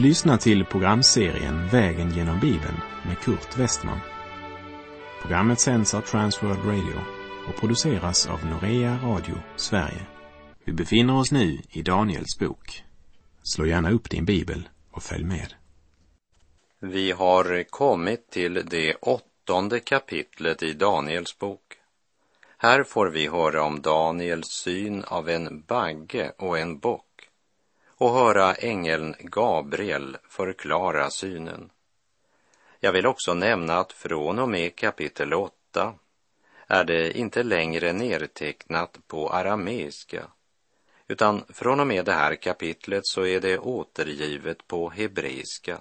Du lyssnar till programserien Vägen genom Bibeln med Kurt Westman. Programmet sänds av Transworld Radio och produceras av Norea Radio Sverige. Vi befinner oss nu i Daniels bok. Slå gärna upp din bibel och följ med. Vi har kommit till det åttonde kapitlet i Daniels bok. Här får vi höra om Daniels syn av en bagge och en bock och höra ängeln Gabriel förklara synen. Jag vill också nämna att från och med kapitel 8 är det inte längre nedtecknat på arameiska, utan från och med det här kapitlet så är det återgivet på hebreiska,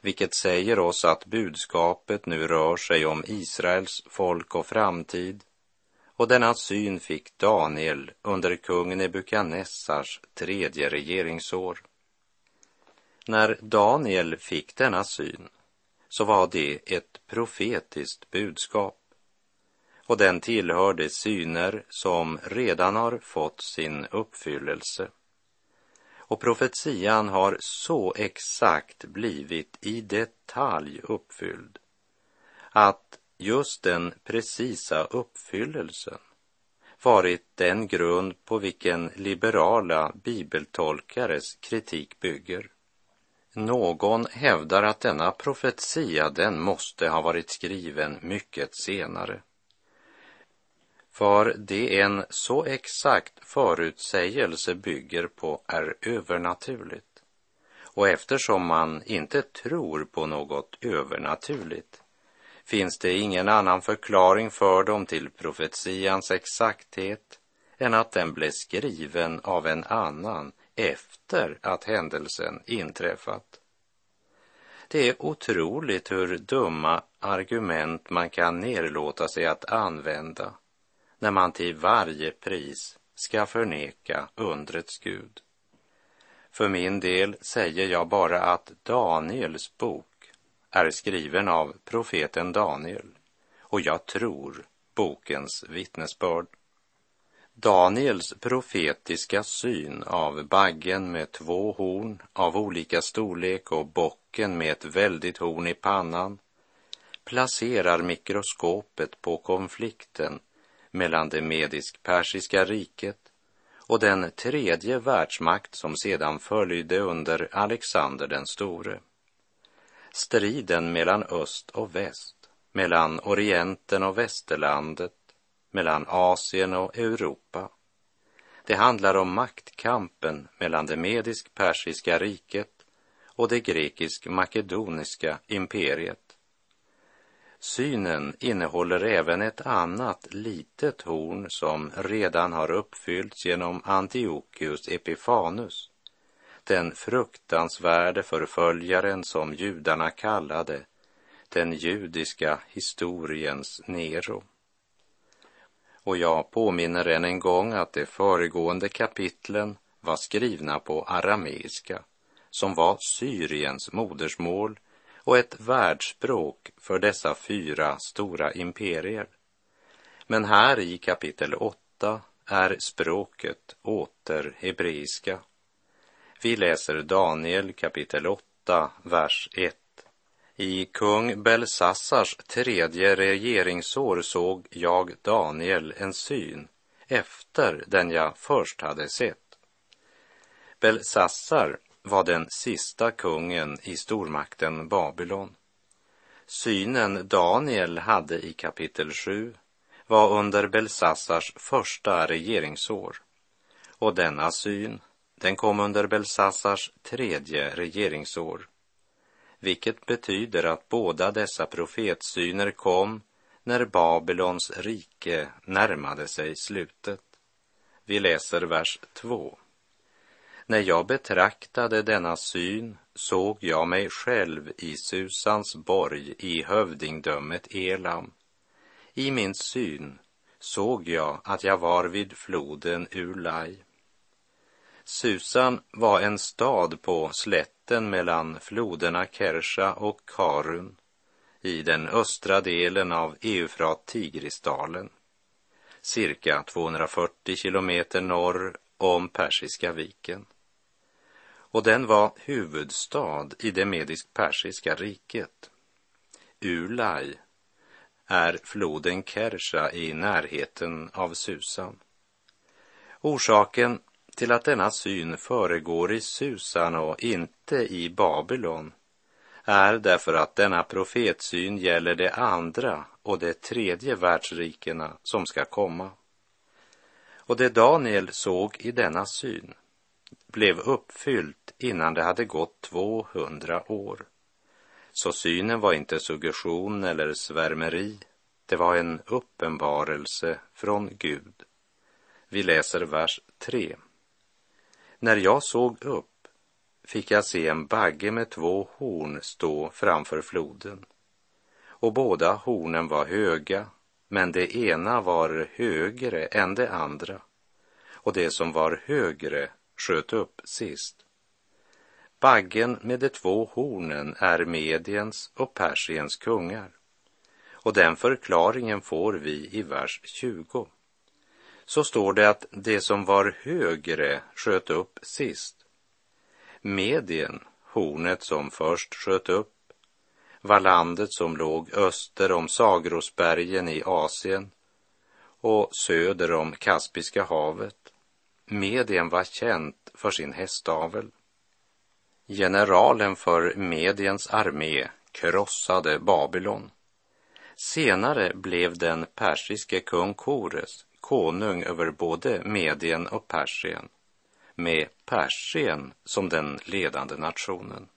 vilket säger oss att budskapet nu rör sig om Israels folk och framtid och denna syn fick Daniel under kung Nebukadnessars tredje regeringsår. När Daniel fick denna syn så var det ett profetiskt budskap och den tillhörde syner som redan har fått sin uppfyllelse. Och profetian har så exakt blivit i detalj uppfylld att just den precisa uppfyllelsen varit den grund på vilken liberala bibeltolkares kritik bygger. Någon hävdar att denna profetia den måste ha varit skriven mycket senare. För det en så exakt förutsägelse bygger på är övernaturligt. Och eftersom man inte tror på något övernaturligt finns det ingen annan förklaring för dem till profetians exakthet än att den blev skriven av en annan efter att händelsen inträffat. Det är otroligt hur dumma argument man kan nerlåta sig att använda när man till varje pris ska förneka undrets Gud. För min del säger jag bara att Daniels bok är skriven av profeten Daniel och jag tror bokens vittnesbörd. Daniels profetiska syn av baggen med två horn av olika storlek och bocken med ett väldigt horn i pannan placerar mikroskopet på konflikten mellan det medisk-persiska riket och den tredje världsmakt som sedan följde under Alexander den store striden mellan öst och väst, mellan Orienten och västerlandet, mellan Asien och Europa. Det handlar om maktkampen mellan det medisk-persiska riket och det grekisk-makedoniska imperiet. Synen innehåller även ett annat litet horn som redan har uppfyllts genom Antiochus Epifanus den fruktansvärde förföljaren som judarna kallade den judiska historiens Nero. Och jag påminner än en gång att de föregående kapitlen var skrivna på arameiska, som var Syriens modersmål och ett världsspråk för dessa fyra stora imperier. Men här i kapitel 8 är språket åter hebreiska vi läser Daniel kapitel 8, vers 1. I kung Belsassars tredje regeringsår såg jag Daniel en syn efter den jag först hade sett. Belsassar var den sista kungen i stormakten Babylon. Synen Daniel hade i kapitel 7 var under Belsassars första regeringsår och denna syn den kom under Belsassars tredje regeringsår, vilket betyder att båda dessa profetsyner kom när Babylons rike närmade sig slutet. Vi läser vers 2. När jag betraktade denna syn såg jag mig själv i Susans borg i hövdingdömet Elam. I min syn såg jag att jag var vid floden Ulai Susan var en stad på slätten mellan floderna Kersha och Karun i den östra delen av Eufrat-Tigrisdalen, cirka 240 kilometer norr om Persiska viken. och den var huvudstad i det medisk-persiska riket. Ulai är floden Kersha i närheten av Susan. Orsaken till att denna syn föregår i Susan och inte i Babylon är därför att denna profetsyn gäller det andra och det tredje världsrikena som ska komma. Och det Daniel såg i denna syn blev uppfyllt innan det hade gått 200 år. Så synen var inte suggestion eller svärmeri, det var en uppenbarelse från Gud. Vi läser vers 3. När jag såg upp fick jag se en bagge med två horn stå framför floden. Och båda hornen var höga, men det ena var högre än det andra. Och det som var högre sköt upp sist. Baggen med de två hornen är Mediens och Persiens kungar. Och den förklaringen får vi i vers 20. Så står det att det som var högre sköt upp sist. Medien, hornet som först sköt upp, var landet som låg öster om Sagrosbergen i Asien och söder om Kaspiska havet. Medien var känt för sin hästavel. Generalen för Mediens armé krossade Babylon. Senare blev den persiske kung Kores konung över både Medien och Persien med Persien som den ledande nationen.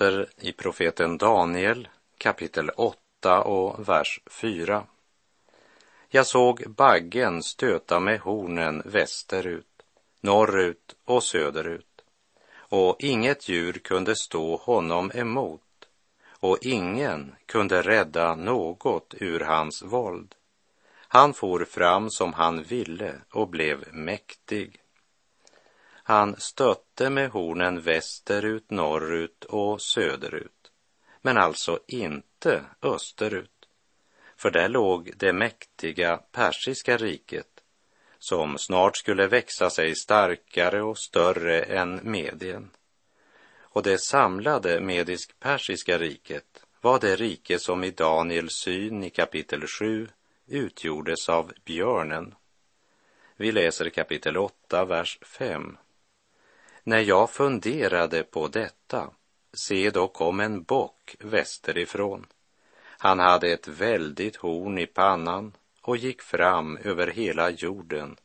Läser i profeten Daniel kapitel 8 och vers 4. Jag såg baggen stöta med hornen västerut, norrut och söderut, och inget djur kunde stå honom emot, och ingen kunde rädda något ur hans våld. Han for fram som han ville och blev mäktig. Han stötte med hornen västerut, norrut och söderut, men alltså inte österut. För där låg det mäktiga persiska riket som snart skulle växa sig starkare och större än Medien. Och det samlade medisk-persiska riket var det rike som i Daniels syn i kapitel 7 utgjordes av björnen. Vi läser kapitel 8, vers 5. När jag funderade på detta, se då kom en bock västerifrån. Han hade ett väldigt horn i pannan och gick fram över hela jorden,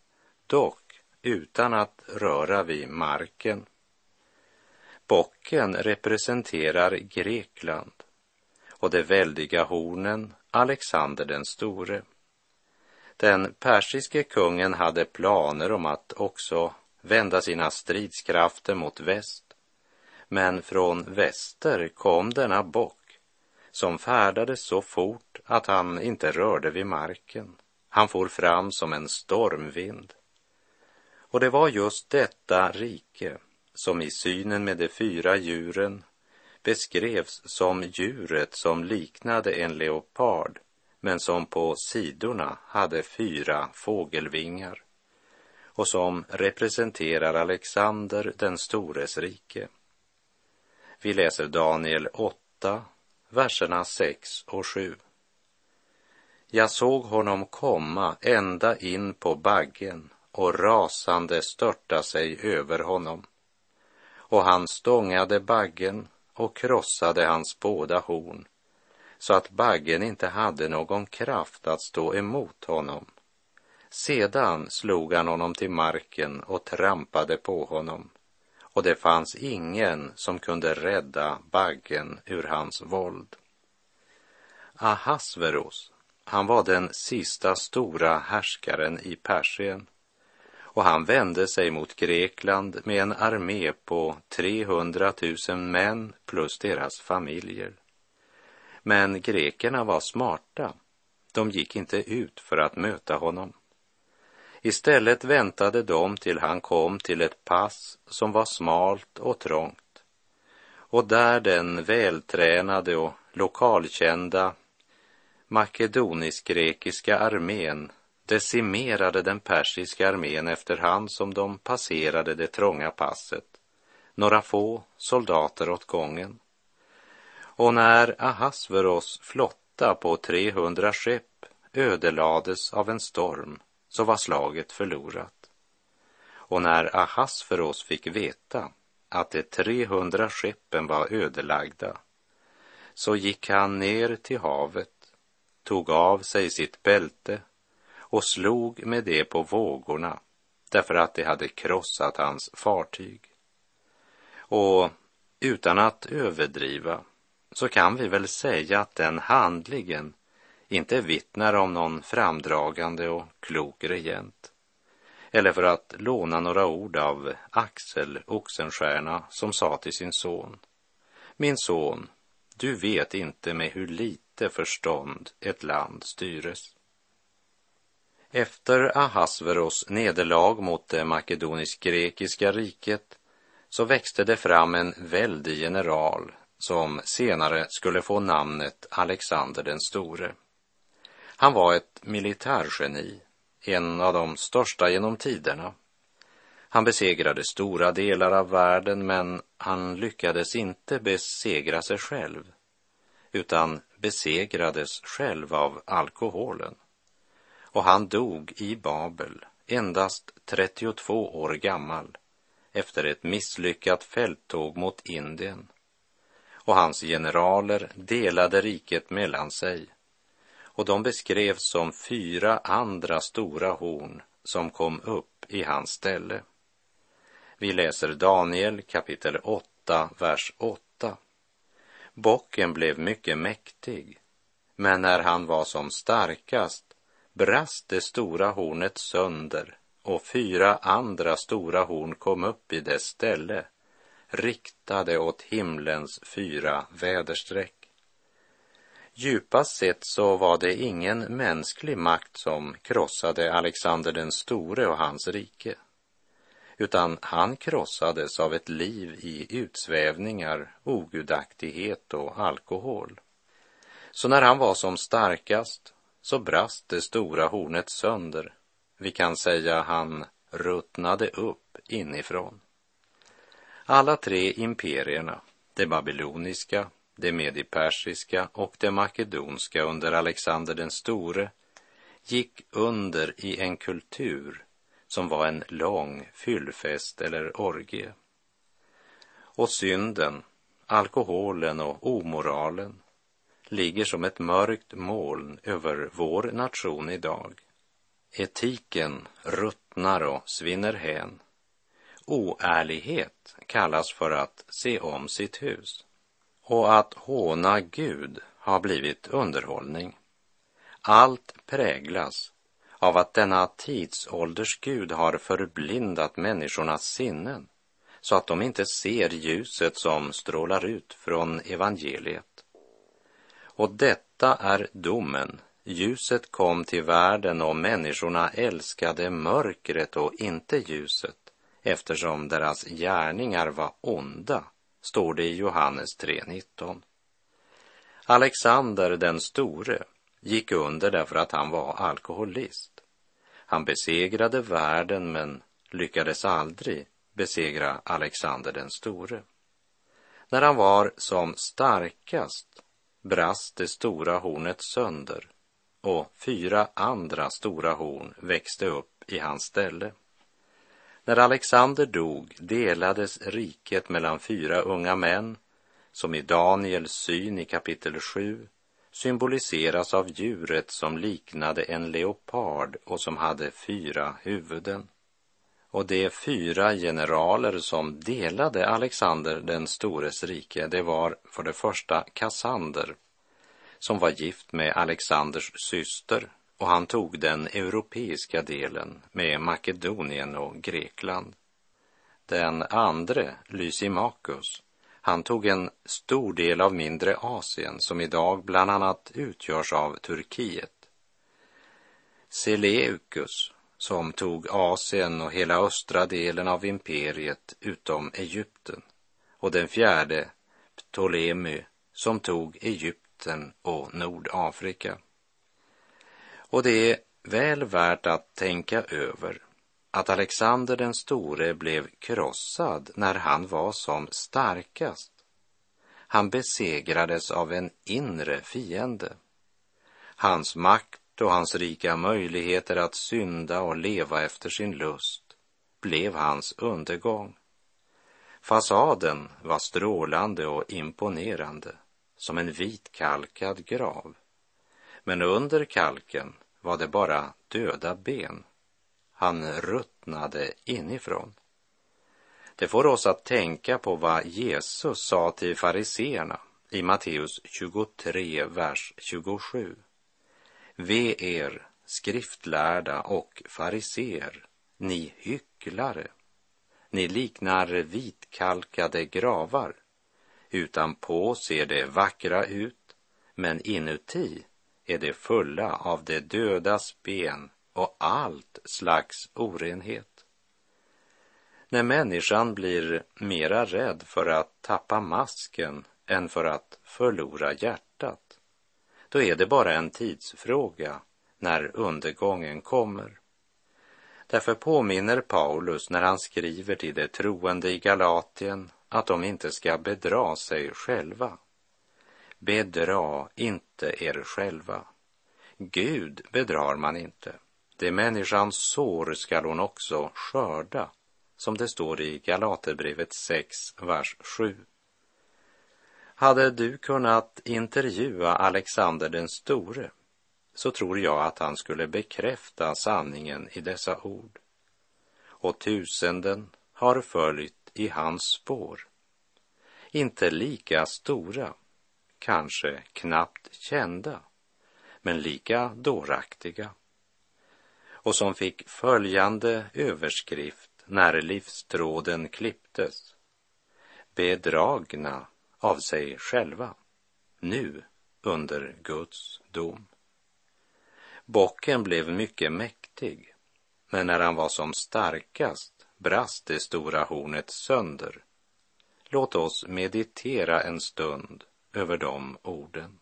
dock utan att röra vid marken. Bocken representerar Grekland och de väldiga hornen Alexander den store. Den persiske kungen hade planer om att också vända sina stridskrafter mot väst. Men från väster kom denna bock som färdades så fort att han inte rörde vid marken. Han for fram som en stormvind. Och det var just detta rike som i synen med de fyra djuren beskrevs som djuret som liknade en leopard men som på sidorna hade fyra fågelvingar och som representerar Alexander den stores rike. Vi läser Daniel 8, verserna 6 och 7. Jag såg honom komma ända in på baggen och rasande störta sig över honom. Och han stångade baggen och krossade hans båda horn så att baggen inte hade någon kraft att stå emot honom. Sedan slog han honom till marken och trampade på honom och det fanns ingen som kunde rädda baggen ur hans våld. Ahasveros, han var den sista stora härskaren i Persien och han vände sig mot Grekland med en armé på 300 000 män plus deras familjer. Men grekerna var smarta De gick inte ut för att möta honom. Istället väntade de till han kom till ett pass som var smalt och trångt och där den vältränade och lokalkända makedonisk-grekiska armén decimerade den persiska armén efterhand som de passerade det trånga passet, några få soldater åt gången. Och när Ahasveros flotta på 300 skepp ödelades av en storm så var slaget förlorat. Och när Ahasveros fick veta att de 300 skeppen var ödelagda så gick han ner till havet, tog av sig sitt bälte och slog med det på vågorna därför att det hade krossat hans fartyg. Och utan att överdriva så kan vi väl säga att den handlingen inte vittnar om någon framdragande och klok regent. Eller för att låna några ord av Axel Oxenstierna som sa till sin son. Min son, du vet inte med hur lite förstånd ett land styres. Efter Ahasveros nederlag mot det makedonisk-grekiska riket så växte det fram en väldig general som senare skulle få namnet Alexander den store. Han var ett militärgeni, en av de största genom tiderna. Han besegrade stora delar av världen, men han lyckades inte besegra sig själv, utan besegrades själv av alkoholen. Och han dog i Babel, endast 32 år gammal, efter ett misslyckat fälttåg mot Indien. Och hans generaler delade riket mellan sig och de beskrevs som fyra andra stora horn som kom upp i hans ställe. Vi läser Daniel kapitel 8, vers 8. Bocken blev mycket mäktig, men när han var som starkast brast det stora hornet sönder och fyra andra stora horn kom upp i dess ställe, riktade åt himlens fyra väderstreck. Djupast sett så var det ingen mänsklig makt som krossade Alexander den store och hans rike, utan han krossades av ett liv i utsvävningar, ogudaktighet och alkohol. Så när han var som starkast så brast det stora hornet sönder. Vi kan säga han ruttnade upp inifrån. Alla tre imperierna, det babyloniska, det medipersiska och det makedonska under Alexander den store gick under i en kultur som var en lång fyllfest eller orgie. Och synden, alkoholen och omoralen ligger som ett mörkt moln över vår nation idag. Etiken ruttnar och svinner hän. Oärlighet kallas för att se om sitt hus och att håna Gud har blivit underhållning. Allt präglas av att denna tidsålders Gud har förblindat människornas sinnen så att de inte ser ljuset som strålar ut från evangeliet. Och detta är domen. Ljuset kom till världen och människorna älskade mörkret och inte ljuset eftersom deras gärningar var onda står det i Johannes 3.19. Alexander den store gick under därför att han var alkoholist. Han besegrade världen men lyckades aldrig besegra Alexander den store. När han var som starkast brast det stora hornet sönder och fyra andra stora horn växte upp i hans ställe. När Alexander dog delades riket mellan fyra unga män som i Daniels syn i kapitel 7 symboliseras av djuret som liknade en leopard och som hade fyra huvuden. Och de fyra generaler som delade Alexander den stores rike, det var för det första Kassander, som var gift med Alexanders syster och han tog den europeiska delen med Makedonien och Grekland. Den andre, Lysimachus, han tog en stor del av mindre Asien som idag bland annat utgörs av Turkiet, Seleukus som tog Asien och hela östra delen av imperiet utom Egypten och den fjärde Ptolemy som tog Egypten och Nordafrika. Och det är väl värt att tänka över att Alexander den store blev krossad när han var som starkast. Han besegrades av en inre fiende. Hans makt och hans rika möjligheter att synda och leva efter sin lust blev hans undergång. Fasaden var strålande och imponerande som en vitkalkad grav. Men under kalken var det bara döda ben. Han ruttnade inifrån. Det får oss att tänka på vad Jesus sa till fariseerna i Matteus 23, vers 27. Ve er, skriftlärda och fariseer, ni hycklare. Ni liknar vitkalkade gravar. Utanpå ser det vackra ut, men inuti är det fulla av det dödas ben och allt slags orenhet. När människan blir mera rädd för att tappa masken än för att förlora hjärtat, då är det bara en tidsfråga när undergången kommer. Därför påminner Paulus när han skriver till de troende i Galatien att de inte ska bedra sig själva. Bedra inte er själva. Gud bedrar man inte. Det människans sår skall hon också skörda, som det står i Galaterbrevet 6, vers 7. Hade du kunnat intervjua Alexander den store så tror jag att han skulle bekräfta sanningen i dessa ord. Och tusenden har följt i hans spår. Inte lika stora, kanske knappt kända, men lika dåraktiga. Och som fick följande överskrift när livstråden klipptes. Bedragna av sig själva, nu under Guds dom. Bocken blev mycket mäktig, men när han var som starkast brast det stora hornet sönder. Låt oss meditera en stund över de orden.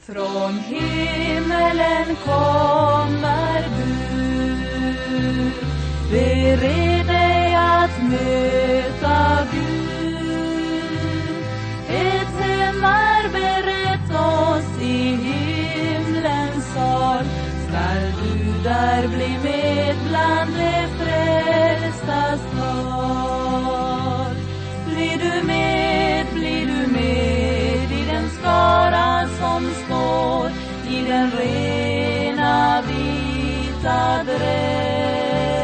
Från himmelen kommer du. Bered dig att möta Gud. Ett hem är berett oss i himlens sal Skall du där bli med bland de i den rena vita dräkt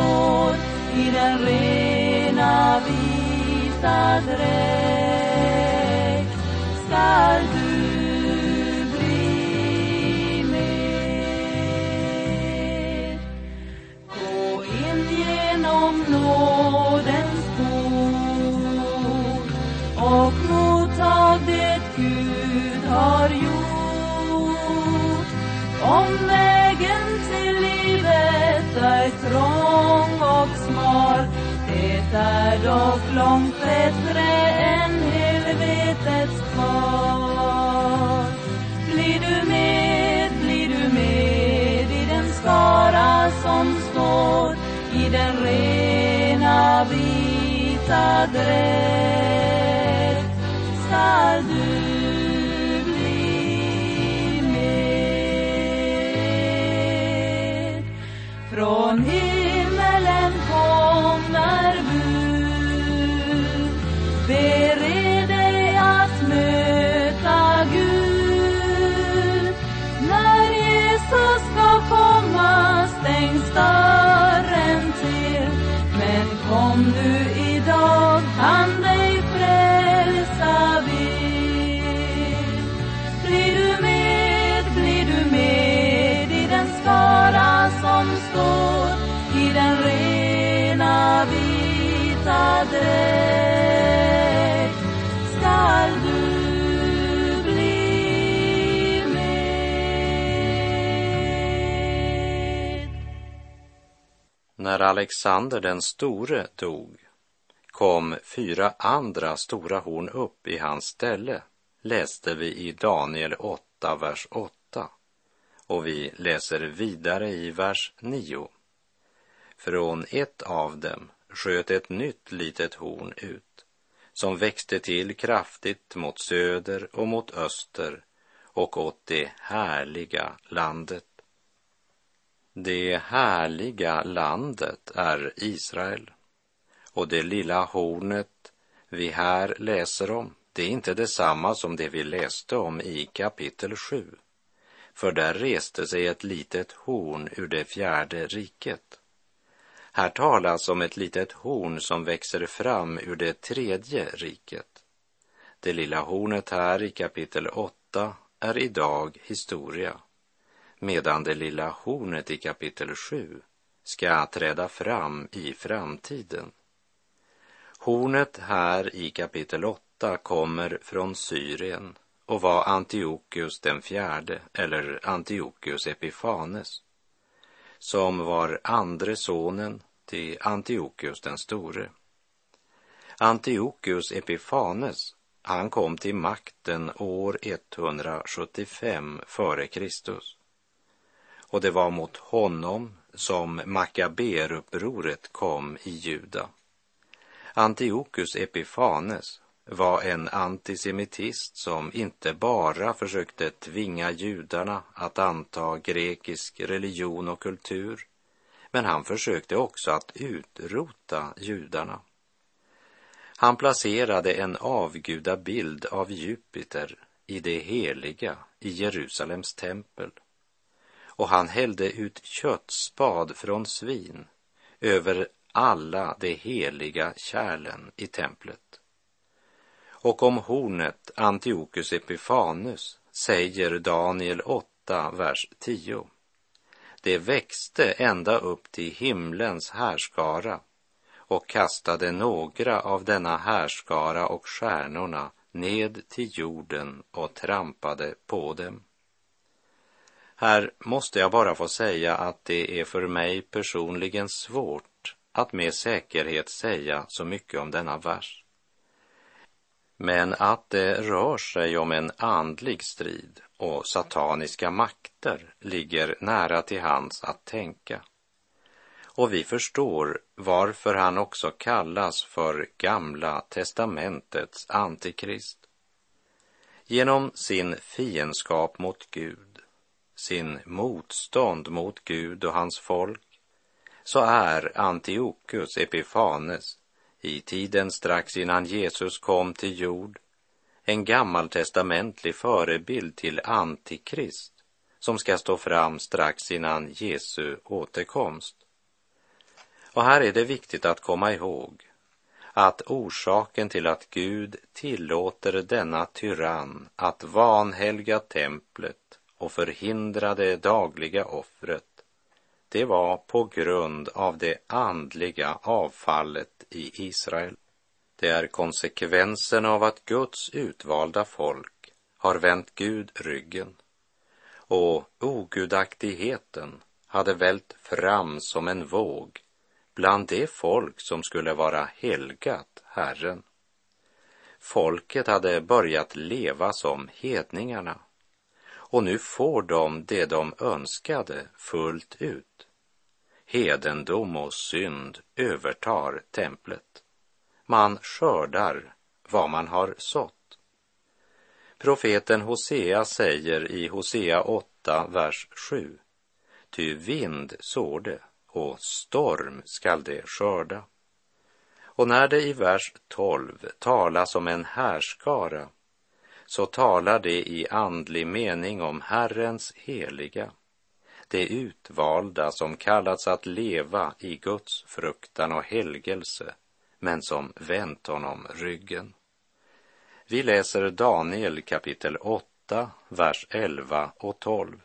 står i den rena vita dräkt skall du bli med. Gå in genom nådens port och mottag det Gud har gjort. Och det är dock långt bättre än helvetets kvar. Blir du med, blir du med i den skara som står i den rena vita dräkt. När Alexander den store dog kom fyra andra stora horn upp i hans ställe, läste vi i Daniel 8, vers 8. Och vi läser vidare i vers 9. Från ett av dem sköt ett nytt litet horn ut, som växte till kraftigt mot söder och mot öster och åt det härliga landet. Det härliga landet är Israel och det lilla hornet vi här läser om, det är inte detsamma som det vi läste om i kapitel 7. För där reste sig ett litet horn ur det fjärde riket. Här talas om ett litet horn som växer fram ur det tredje riket. Det lilla hornet här i kapitel 8 är idag historia, medan det lilla hornet i kapitel 7 ska träda fram i framtiden. Hornet här i kapitel 8 kommer från Syrien och var Antiochus den fjärde, eller Antiochus Epifanes, som var andre sonen till Antiochus den store. Antiochus Epifanes, han kom till makten år 175 före Kristus. Och det var mot honom som Makaberupproret kom i Juda. Antiochus Epifanes var en antisemitist som inte bara försökte tvinga judarna att anta grekisk religion och kultur, men han försökte också att utrota judarna. Han placerade en avgudabild av Jupiter i det heliga i Jerusalems tempel och han hällde ut köttspad från svin över alla de heliga kärlen i templet. Och om hornet Antiochus Epifanus säger Daniel 8, vers 10. Det växte ända upp till himlens härskara och kastade några av denna härskara och stjärnorna ned till jorden och trampade på dem. Här måste jag bara få säga att det är för mig personligen svårt att med säkerhet säga så mycket om denna vers. Men att det rör sig om en andlig strid och sataniska makter ligger nära till hands att tänka. Och vi förstår varför han också kallas för Gamla testamentets antikrist. Genom sin fiendskap mot Gud, sin motstånd mot Gud och hans folk, så är Antiochus Epifanes i tiden strax innan Jesus kom till jord en gammaltestamentlig förebild till Antikrist som ska stå fram strax innan Jesu återkomst. Och här är det viktigt att komma ihåg att orsaken till att Gud tillåter denna tyrann att vanhelga templet och förhindra det dagliga offret det var på grund av det andliga avfallet i Israel. Det är konsekvensen av att Guds utvalda folk har vänt Gud ryggen och ogudaktigheten hade vält fram som en våg bland det folk som skulle vara helgat Herren. Folket hade börjat leva som hedningarna och nu får de det de önskade fullt ut. Hedendom och synd övertar templet. Man skördar vad man har sått. Profeten Hosea säger i Hosea 8, vers 7. Ty vind sår det och storm skall det skörda. Och när det i vers 12 talas om en härskara så talar det i andlig mening om Herrens heliga, det utvalda som kallats att leva i Guds fruktan och helgelse, men som vänt honom ryggen. Vi läser Daniel kapitel 8, vers 11 och 12.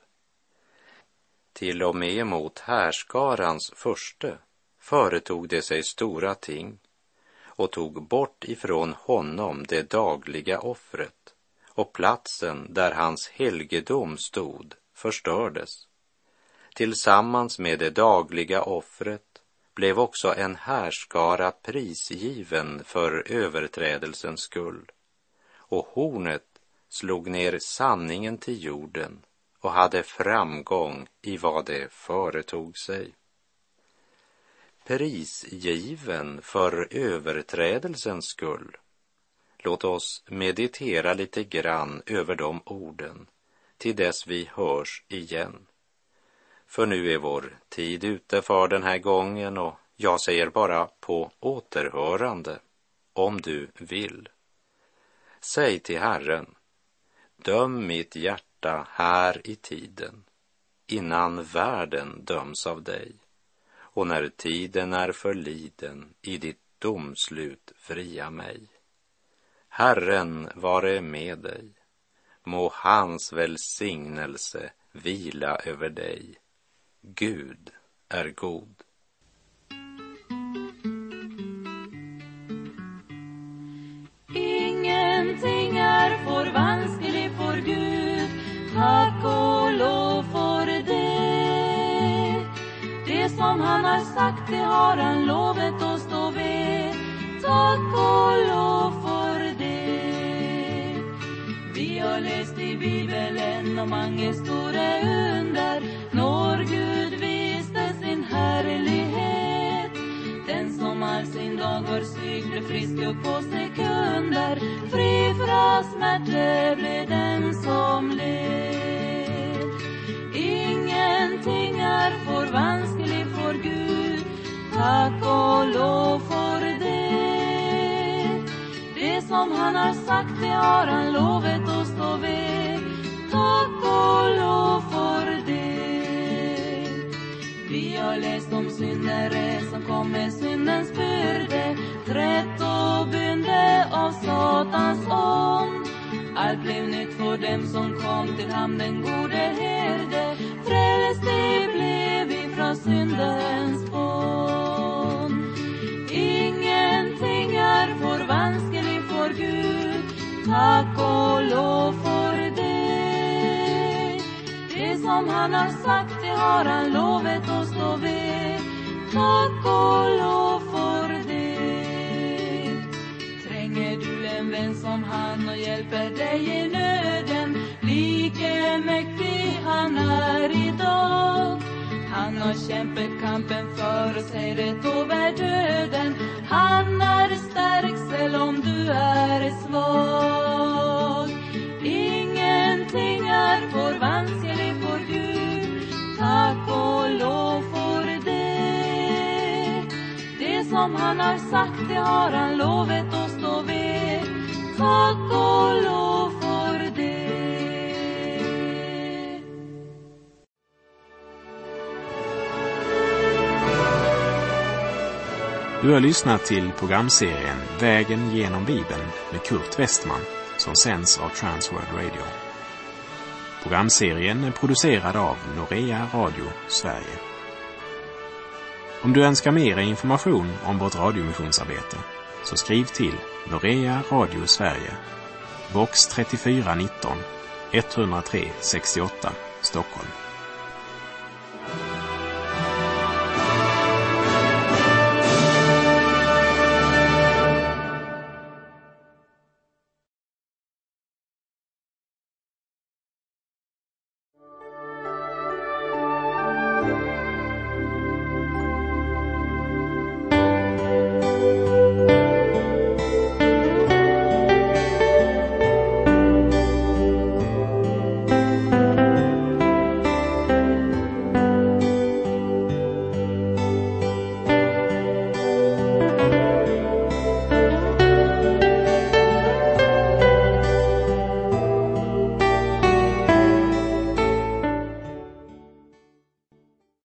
Till och med mot härskarans förste företog det sig stora ting och tog bort ifrån honom det dagliga offret och platsen där hans helgedom stod förstördes. Tillsammans med det dagliga offret blev också en härskara prisgiven för överträdelsens skull och hornet slog ner sanningen till jorden och hade framgång i vad det företog sig. Prisgiven för överträdelsens skull Låt oss meditera lite grann över de orden till dess vi hörs igen. För nu är vår tid ute för den här gången och jag säger bara på återhörande, om du vill. Säg till Herren, döm mitt hjärta här i tiden, innan världen döms av dig. Och när tiden är förliden i ditt domslut fria mig. Herren vare med dig. Må hans välsignelse vila över dig. Gud är god. Ingenting är för vanskligt för Gud. Tack och lov för det. Det som han har sagt, det har han lovat oss då vid. Tack och lov har läst i Bibeln om mange store under når Gud visste sin härlighet. Den som all sin dag var syk blev frisk upp på sekunder. Fri från smärta blev den som led. Ingenting är för vanskligt för Gud. Tack och lov för. Det som han har sagt, det har han lovat tack och lov för det. Vi har läst om syndare som kom med syndens börde, trätt och bynde av Satans ond. Allt blev nytt för dem som kom till hamn, den gode herde. Frälste blev vi från syndens bond. Ingenting är för tack och lov för det. Det som han har sagt, det har han lovat oss då vid. Tack och lov för det. Tränger du en vän som han och hjälper dig i nöden, lika mäktig han är idag. Han har kämpat kampen för oss, rätt över döden. Han är stark, selv om du är svag. Ingenting är för Gud. tack och lov för det. Det som han har sagt, det har han lovet att stå vid. Tack och lov för det. Du har lyssnat till programserien Vägen genom Bibeln med Kurt Westman som sänds av Transworld Radio. Programserien är producerad av Norea Radio Sverige. Om du önskar mer information om vårt radiomissionsarbete så skriv till Norea Radio Sverige, box 3419 103 68 Stockholm.